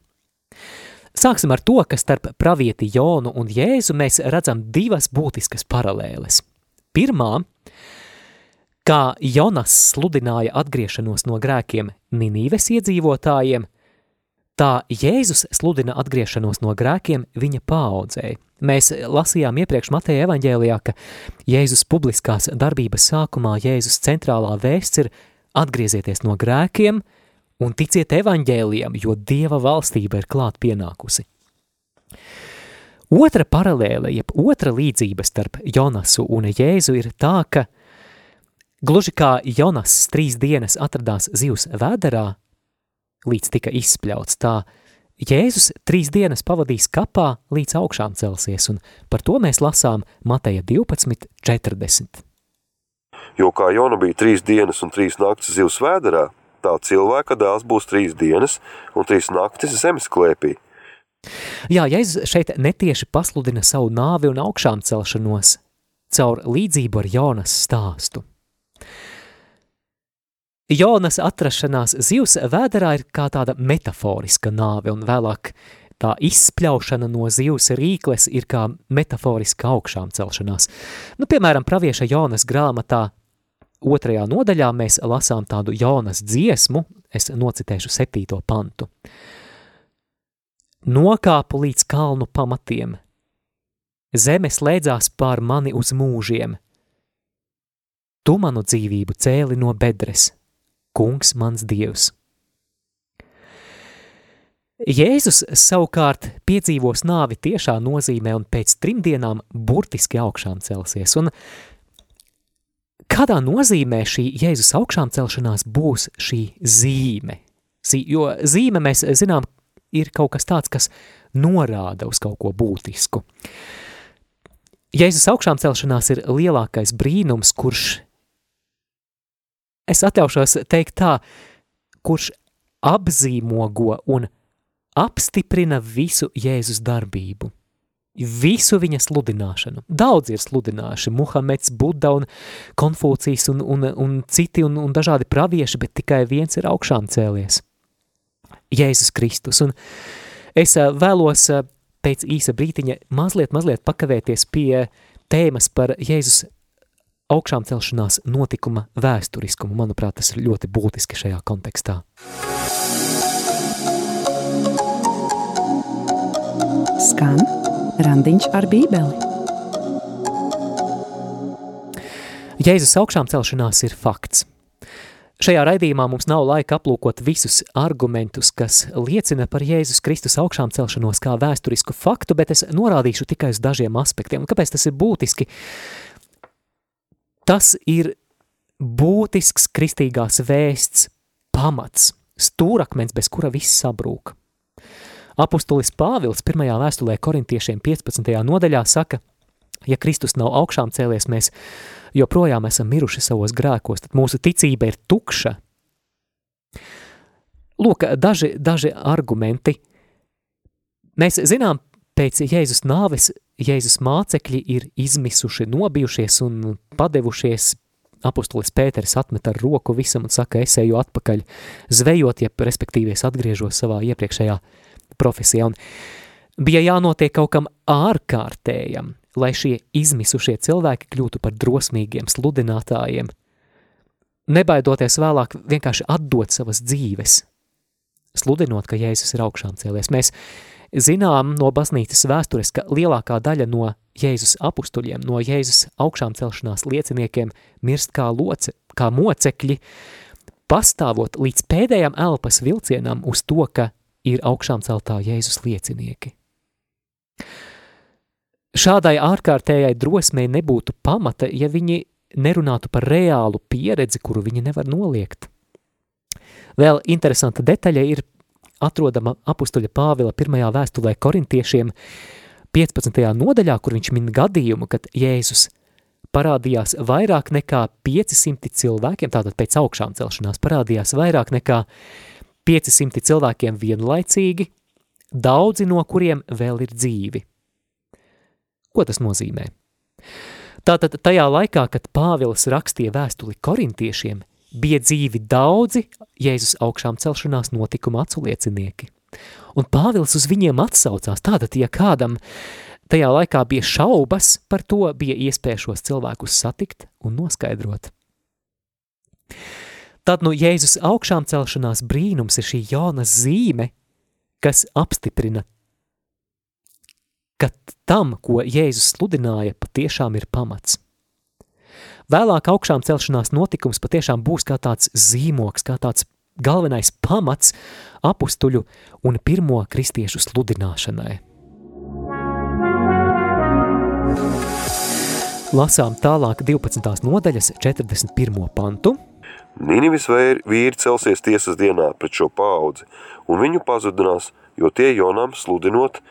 Sāksim ar to, ka starp pravieti Jonu un Jēzu mēs redzam divas būtiskas paralēles. Pirmā – Kā Jonas sludināja atgriešanos no grēkiem Ninīves iedzīvotājiem, tā Jēzus sludina atgriešanos no grēkiem viņa paaudzēji. Mēs lasījām iepriekš Mateja evaņģēlijā, ka Jēzus publiskās darbības sākumā Jēzus centrālā vēsts ir atgriezieties no grēkiem un ticiet evaņģēlijam, jo Dieva valstība ir klāt pienākusi. Otra paralēle, jeb otra līdzība starp Jonasu un Jēzu ir tā, ka Gluži kā Jonas trīs dienas atradās zivs vēderā, līdz tika izspļauts tā, Jēzus trīs dienas pavadīs kapā, līdz augšām celsies, un par to mēs lasām Mateja 12, 40. Jo kā Jona bija trīs dienas un trīs naktis zivs vēderā, tā cilvēka dēls būs trīs dienas un trīs naktis zemes klēpī. Jā, Jēzus šeit netieši pasludina savu nāvi un augšām celšanos caur līdzību ar Jonas stāstu. Jonas atrašanās zivs vēderā ir kā tāda metaforiska nāve, un vēlāk tā izspļaušana no zivs rīkles ir kā metaforiska augšām celšanās. Nu, piemēram, pravieša Jonas grāmatā otrajā nodaļā mēs lasām tādu Jonas dziesmu, es nocitēšu septīto pantu. Nokāpu līdz kalnu pamatiem, zeme slēdzās pār mani uz mūžiem, tu manu dzīvību cēli no bedres – kungs mans dievs. Jēzus savukārt piedzīvos nāvi tiešā nozīmē un pēc trim dienām burtiski augšām celsies. Un kādā nozīmē šī Jēzus augšām celšanās būs šī zīme? Jo zīme, mēs zinām, ir kaut kas tāds, kas norāda uz kaut ko būtisku. Jēzus augšām celšanās ir lielākais brīnums, kurš es atļaušos teikt tā, kurš apzīmogo un apstiprina visu Jēzus darbību. Visu viņa sludināšanu. Daudz ir sludinājuši, Muhameds, Buda un Konfūcijas un, un, un citi un, un dažādi pravieši, bet tikai viens ir augšām cēlies. Jēzus Kristus. Un es vēlos pēc īsa brītiņa mazliet, mazliet pakavēties pie tēmas par Jēzus augšām celšanās notikuma vēsturiskumu. Manuprāt, tas ir ļoti būtiski šajā kontekstā. Skan randiņš ar bībeli. Jēzus augšām celšanās ir fakts. Šajā raidījumā mums nav laika aplūkot visus argumentus, kas liecina par Jēzus Kristus augšām celšanos kā vēsturisku faktu, bet es norādīšu tikai uz dažiem aspektiem. Un kāpēc tas ir būtiski? Tas ir būtisks kristīgās vēsts pamats, stūrakmens, bez kura viss sabrūk. Apustulis Pāvils pirmajā vēstulē korintiešiem 15. nodaļā saka, ja Kristus nav augšām cēlies, mēs joprojām esam miruši savos grēkos, tad mūsu ticība ir tukša. Lūk, daži, daži argumenti. Mēs zinām, pēc Jēzus nāves Jēzus mācekļi ir izmisuši, nobijušies un padevušies. Apostolis Pēteris atmet ar roku visam un saka, es eju atpakaļ zvejot, ja respektīvi es atgriežos savā iepriekšējā profesijā, un bija jānotiek kaut kam ārkārtējam, lai šie izmisušie cilvēki kļūtu par drosmīgiem sludinātājiem, nebaidoties vēlāk vienkārši atdot savas dzīves, sludinot, ka Jēzus ir augšām cēlies. Mēs zinām no baznīcas vēstures, ka lielākā daļa no Jēzus apustuļiem, no Jēzus augšām celšanās lieciniekiem mirst kā, loce, kā mocekļi, pastāvot līdz pēdējām elpas vilcienam uz to, ka ir augšām celtā Jēzus liecinieki. Šādai ārkārtējai drosmei nebūtu pamata, ja viņi nerunātu par reālu pieredzi, kuru viņi nevar noliegt. Vēl interesanta detaļa ir atrodama apustuļa Pāvila pirmajā vēstulē korintiešiem 15. nodaļā, kur viņš min gadījumu, kad Jēzus parādījās vairāk nekā 500 cilvēkiem, tātad pēc augšām celšanās parādījās vairāk nekā 500 cilvēkiem vienlaicīgi, daudzi no kuriem vēl ir dzīvi. Ko tas nozīmē? Tātad tajā laikā, kad Pāvils rakstīja vēstuli korintiešiem, bija dzīvi daudzi Jēzus augšām celšanās notikuma aculiecinieki. Un Pāvils uz viņiem atsaucās. Tātad, ja kādam tajā laikā bija šaubas par to, bija iespēja šos cilvēkus satikt un noskaidrot. Tad nu Jēzus augšām celšanās brīnums ir šī jauna zīme, kas apstiprina, ka tam, ko Jēzus sludināja, patiešām ir pamats. Vēlāk augšām celšanās notikums patiešām būs kā tāds zīmoks, kā tāds galvenais pamats apustuļu un pirmo kristiešu sludināšanai. Lasām tālāk 12. nodaļas 41. pantu. Ninivis vīri celsies tiesas dienā pret šo paudzi, un viņu pazudinās, jo tie Jonam sludinot,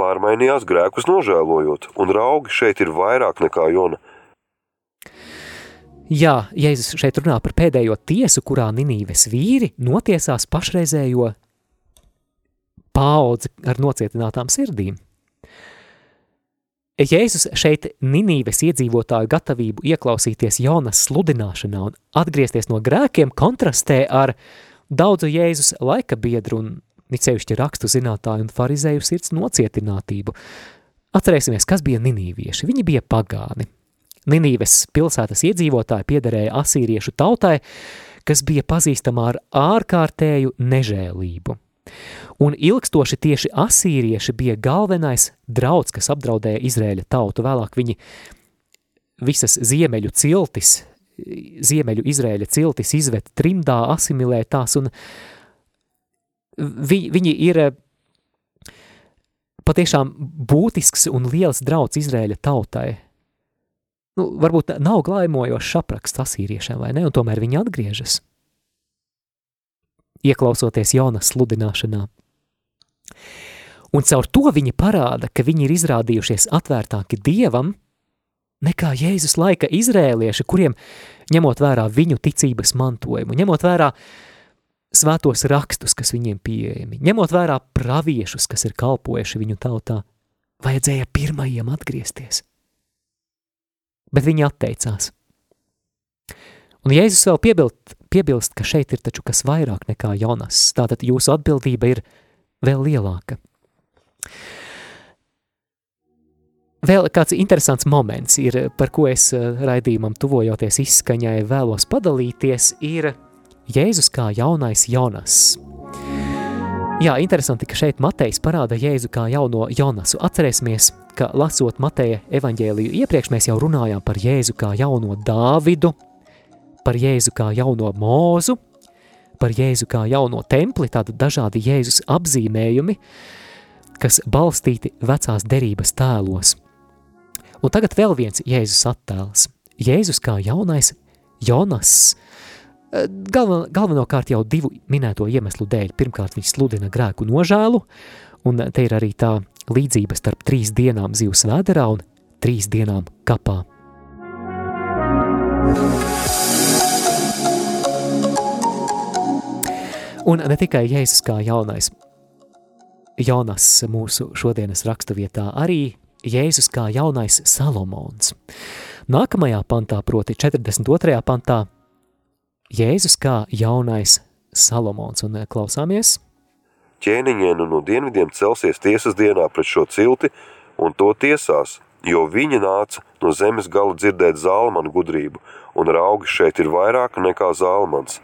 pārmainījās grēkus nožēlojot, un raugi šeit ir vairāk nekā Jona – Jā, Jēzus šeit runā par pēdējo tiesu, kurā Ninīves vīri notiesās pašreizējo paudzi ar nocietinātām sirdīm. Jēzus šeit Ninīves iedzīvotāju gatavību ieklausīties Jonas sludināšanā un atgriezties no grēkiem kontrastē ar daudzu Jēzus laika biedru un nicējušķi rakstu zinātāju un farizēju sirds nocietinātību. Atcerēsimies, kas bija Ninīvieši. Viņi bija pagāni, Ninīves pilsētas iedzīvotāji piederēja asīriešu tautai, kas bija pazīstama ar ārkārtēju nežēlību. Un ilgstoši tieši asīrieši bija galvenais drauds, kas apdraudēja Izrēļa tautu. Vēlāk viņi visas ziemeļu ciltis, ziemeļu Izrēļa ciltis izved trimdā, asimilē tās, un vi, viņi ir patiešām būtisks un liels drauds Izrēļa tautai nu, varbūt nav glaimojošs apraksts asīriešiem, vai ne, un tomēr viņi atgriežas. Ieklausoties Jonas sludināšanā. Un caur to viņi parāda, ka viņi ir izrādījušies atvērtāki Dievam, nekā Jēzus laika izrēlieši, kuriem, ņemot vērā viņu ticības mantojumu, ņemot vērā svētos rakstus, kas viņiem pieejami, ņemot vērā praviešus, kas ir kalpojuši viņu tautā, vajadzēja pirmajiem atgriezties – bet viņi atteicās. Un Jēzus vēl piebilst, piebilst, ka šeit ir taču kas vairāk nekā Jonas, tātad jūsu atbildība ir vēl lielāka. Vēl kāds interesants moments ir, par ko es eh, raidījumam tuvojoties izskaņai vēlos padalīties, ir Jēzus kā jaunais Jonas. Jā, interesanti, ka šeit Matejs parāda Jēzu kā jauno Jonasu. Atcerēsimies, ka lasot Mateja evaņģēliju iepriekš mēs jau runājām par Jēzu kā jauno Dāvidu, par Jēzu kā jauno Mūzu, par Jēzu kā jauno templi, tāda dažādi Jēzus apzīmējumi, kas balstīti vecās derības tēlos. Un tagad vēl viens Jēzus attēls. Jēzus kā jaunais Jonas. Galven, galvenokārt jau divu minēto iemeslu dēļ. Pirmkārt, viņš sludina grēku nožēlu, un te ir arī tā līdzība starp trīs dienām zivs vēderā un trīs dienām kapā. Un ne tikai Jēzus kā jaunais, Jonas mūsu šodienas raksturvietā, arī Jēzus kā jaunais Salomons. Nākamajā pantā, proti 42. pantā, Jēzus kā jaunais Salomons, un klausāmies – ķēniņiene no dienvidiem celsies tiesas dienā pret šo cilti un to tiesās, jo viņa nāca no zemes gala dzirdēt zālmanu gudrību, un raugi šeit ir vairāk nekā zālmans.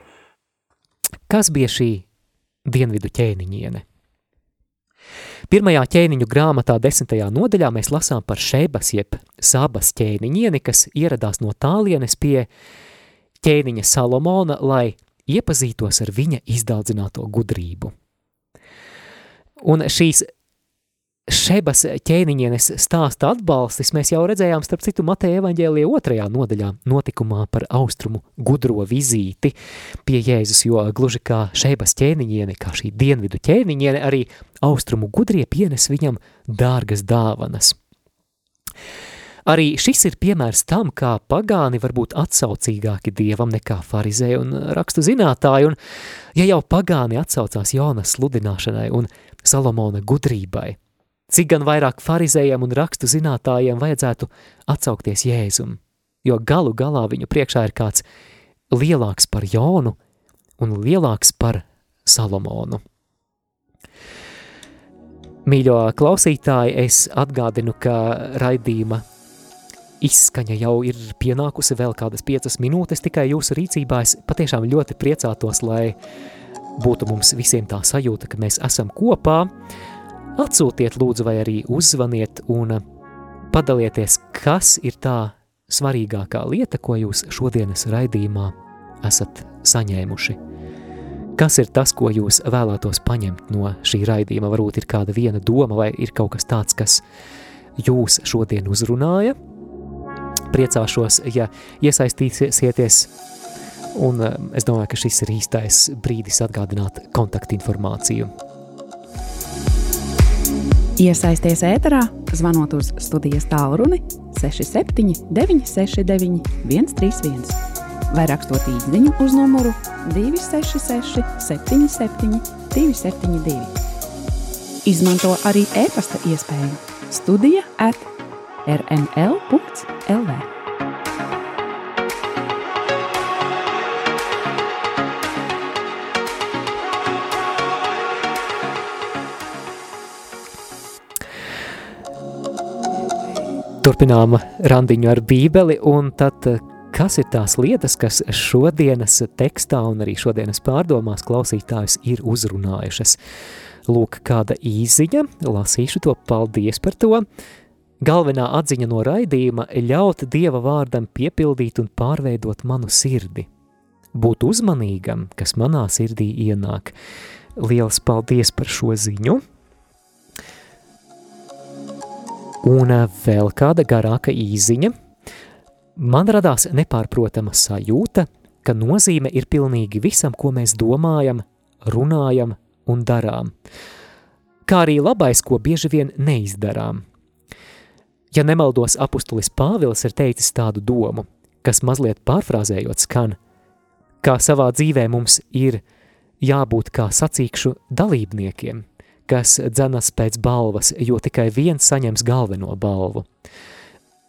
Kas bija šī dienvidu ķēniņiene? Pirmajā ķēniņu grāmatā desmitajā nodaļā mēs lasām par šebas jeb sabas ķēniņieni, kas ieradās no tālienes pie ķēniņa Salomona, lai iepazītos ar viņa izdaudzināto gudrību. Un šīs Šebas ķēniņienes stāsta atbalstis mēs jau redzējām, starp citu, Mateja evaņģēlija otrajā nodaļā notikumā par austrumu gudro vizīti pie Jēzus, jo gluži kā Šebas ķēniņiene, kā šī dienvidu ķēniņiene, arī austrumu gudrie pienes viņam dārgas dāvanas. Arī šis ir piemērs tam, kā pagāni var būt atsaucīgāki dievam nekā farizē un rakstu zinātāji, un ja jau pagāni atsaucās Jonas sludināšanai un Salomona gudrībai, cik gan vairāk farizējiem un rakstu zinātājiem vajadzētu atsaukties Jēzum, jo galu galā viņu priekšā ir kāds lielāks par Jonu un lielāks par Salomonu. Mīļo klausītāji, es atgādinu, ka raidījuma izskaņa jau ir pienākusi vēl kādas piecas minūtes tikai jūsu rīcībā. Es patiešām ļoti priecātos, lai būtu mums visiem tā sajūta, ka mēs esam kopā. Atsūtiet lūdzu vai arī uzzvaniet un padalieties, kas ir tā svarīgākā lieta, ko jūs šodienas raidījumā esat saņēmuši. Kas ir tas, ko jūs vēlētos paņemt no šī raidījuma? Varbūt ir kāda viena doma vai ir kaut kas tāds, kas jūs šodien uzrunāja. Priecāšos, ja iesaistīsieties un es domāju, ka šis ir īstais brīdis atgādināt kontaktinformāciju. Iesaisties ēterā, zvanot uz studijas tālruni 67 969 131 vai rakstot īsiņu uz numuru 266 77 272. Izmanto arī e-pasta iespēju Studija at rml.lv. Turpinām randiņu ar bībeli, un tad kas ir tās lietas, kas šodienas tekstā un arī šodienas pārdomās klausītājus ir uzrunājušas. Lūk, kāda īziņa, lasīšu to, paldies par to. Galvenā atziņa no raidījuma – ļaut Dieva vārdam piepildīt un pārveidot manu sirdi. Būt uzmanīgam, kas manā sirdī ienāk. Lielas paldies par šo ziņu! Un vēl kāda garāka īziņa. Man radās nepārprotama sajūta, ka nozīme ir pilnīgi visam, ko mēs domājam, runājam un darām. Kā arī labais, ko bieži vien neizdarām. Ja nemaldos, apustulis Pāvils ir teicis tādu domu, kas mazliet pārfrāzējot skan, kā savā dzīvē mums ir jābūt kā sacīkšu dalībniekiem, kas dzenas pēc balvas, jo tikai viens saņems galveno balvu.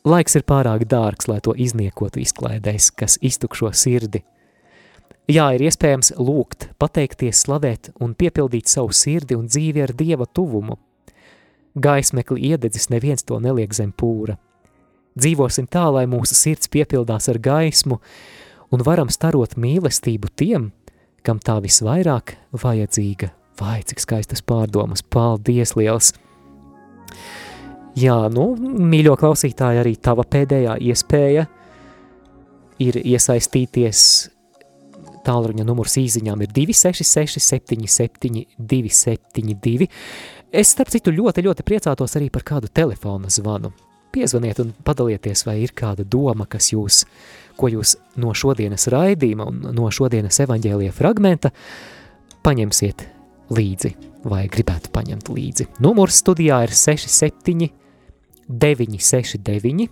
Laiks ir pārāk dārgs, lai to izniekotu izklaidēs, kas iztukšo sirdi. Jā, ir iespējams lūgt, pateikties, slavēt un piepildīt savu sirdi un dzīvi ar Dieva tuvumu. Gaismekli iededzis neviens to neliek zem pūra. Dzīvosim tā, lai mūsu sirds piepildās ar gaismu un varam starot mīlestību tiem, kam tā visvairāk vajadzīga vai cik skaistas pārdomas, paldies liels! Jā, nu, mīļo klausītāji, arī tava pēdējā iespēja ir iesaistīties tālruņa numurs īziņām ir 266 77 272. Es, starp citu, ļoti, ļoti priecātos arī par kādu telefona zvanu. Piezvaniet un padalieties, vai ir kāda doma, kas jūs, ko jūs no šodienas raidījuma un no šodienas evaņģēlija fragmenta paņemsiet līdzi vai gribētu paņemt līdzi. Numurs studijā ir 67 969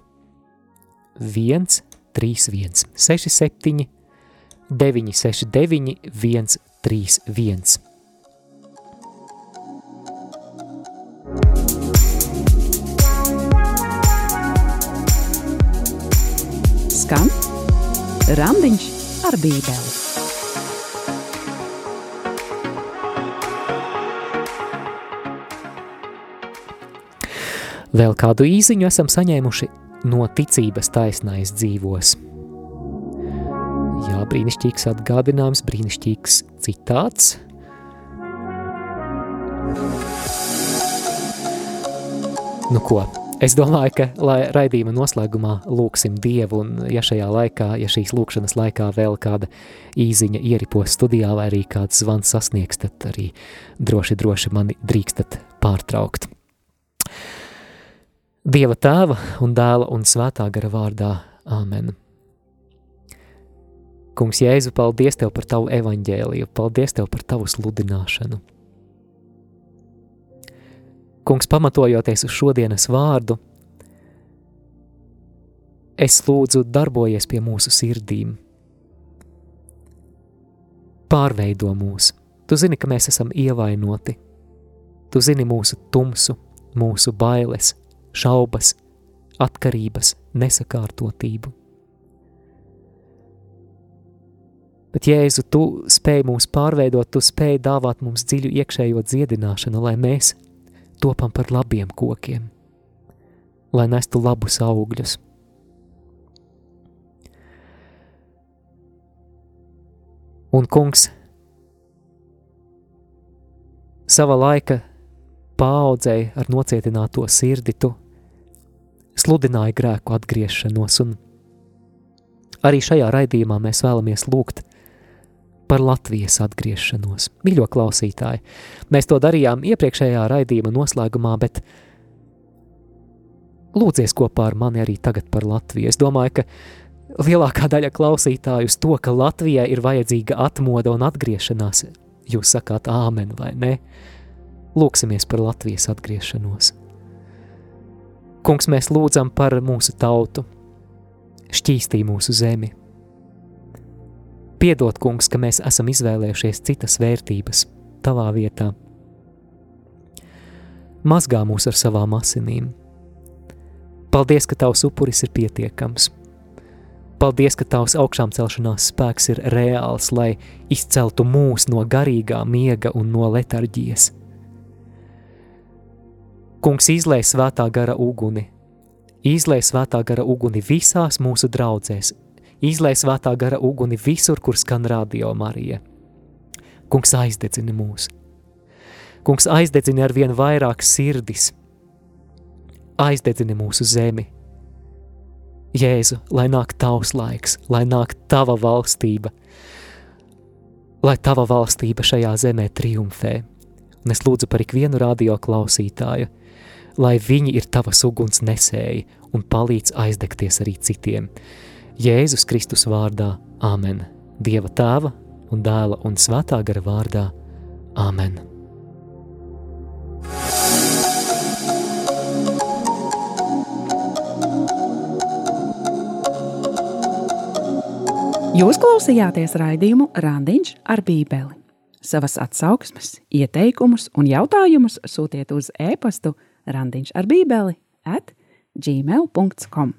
131 67 969 131 skan Randiņš ar Bībeli. Vēl kādu īziņu esam saņēmuši no ticības taisnais dzīvos. Jā, brīnišķīgs atgādinājums, brīnišķīgs citāts. Nu ko, es domāju, ka, lai raidījuma noslēgumā lūksim Dievu, un ja šajā laikā, ja šīs lūkšanas laikā vēl kāda īziņa ieripos studijā vai arī kāds zvans sasniegs, tad arī droši, droši mani drīkstat pārtraukt. Dieva tēva un dēla un svētā gara vārdā. Āmen. Kungs, Jēzu, paldies Tev par Tavu evaņģēliju, paldies Tev par Tavu sludināšanu. Kungs, pamatojoties uz šodienas vārdu, es lūdzu darbojies pie mūsu sirdīm. Pārveido mūs. Tu zini, ka mēs esam ievainoti. Tu zini mūsu tumsu, mūsu bailes, šaubas, atkarības, nesakārtotību. Bet, Jēzu, tu spēj mūs pārveidot, tu spēj dāvāt mums dziļu iekšējo dziedināšanu, lai mēs topam par labiem kokiem, lai nestu labus augļus. Un kungs sava laika paaudzēji ar nocietināto sirdi, tu sludināji grēku atgriešanos, un arī šajā raidījumā mēs vēlamies lūgt par Latvijas atgriešanos. Mīļo klausītāji, mēs to darījām iepriekšējā raidījuma noslēgumā, bet lūdzies kopā ar mani arī tagad par Latviju. Es domāju, ka lielākā daļa klausītāju uz to, ka Latvijai ir vajadzīga atmoda un atgriešanās, jūs sakāt āmen vai ne? Lūksimies par Latvijas atgriešanos. Kungs, mēs lūdzam par mūsu tautu, šķīstī mūsu zemi. Piedod, kungs, ka mēs esam izvēlējušies citas vērtības tavā vietā. Mazgā mūs ar savām asinīm. Paldies, ka tavs upuris ir pietiekams. Paldies, ka tavs augšām celšanās spēks ir reāls, lai izceltu mūs no garīgā miega un no letarģijas. Kungs izlēja svētā gara uguni, izlēja svētā gara uguni visās mūsu draudzēs, izlēja svētā gara uguni visur, kur skan radio Marija. Kungs aizdedzina mūs. Kungs aizdedzina ar vien vairāk sirdis, aizdedzina mūsu zemi. Jēzu, lai nāk tavs laiks, lai nāk tava valstība, lai tava valstība šajā zemē triumfē. Un es lūdzu par ikvienu radio klausītāju, lai viņi ir tavas uguns nesēji un palīdz aizdegties arī citiem. Jēzus Kristus vārdā – Āmen. Dieva tēva un dēla un svētā gara vārdā – Āmen. Jūs klausījāties raidījumu Randiņš ar Bībeli. Savas atsauksmes, ieteikumus un jautājumus sūtiet uz e-pastu – randiņš ar bībeli at gmail.com.